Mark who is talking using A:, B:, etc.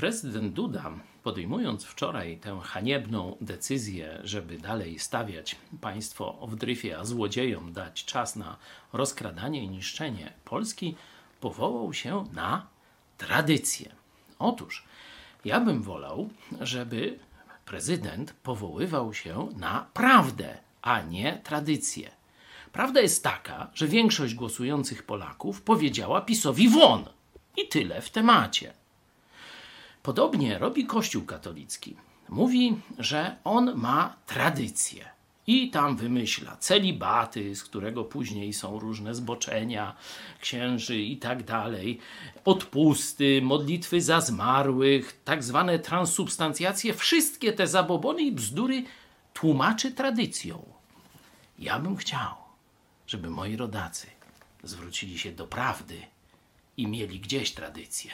A: Prezydent Duda, podejmując wczoraj tę haniebną decyzję, żeby dalej stawiać państwo w dryfie, a złodziejom dać czas na rozkradanie i niszczenie Polski, powołał się na tradycję. Otóż ja bym wolał, żeby prezydent powoływał się na prawdę, a nie tradycję. Prawda jest taka, że większość głosujących Polaków powiedziała PiSowi won. I tyle w temacie. Podobnie robi Kościół katolicki. Mówi, że on ma tradycję. I tam wymyśla celibaty, z którego później są różne zboczenia księży i tak dalej, odpusty, modlitwy za zmarłych, tak zwane transubstancjacje. Wszystkie te zabobony i bzdury tłumaczy tradycją. Ja bym chciał, żeby moi rodacy zwrócili się do prawdy i mieli gdzieś tradycję.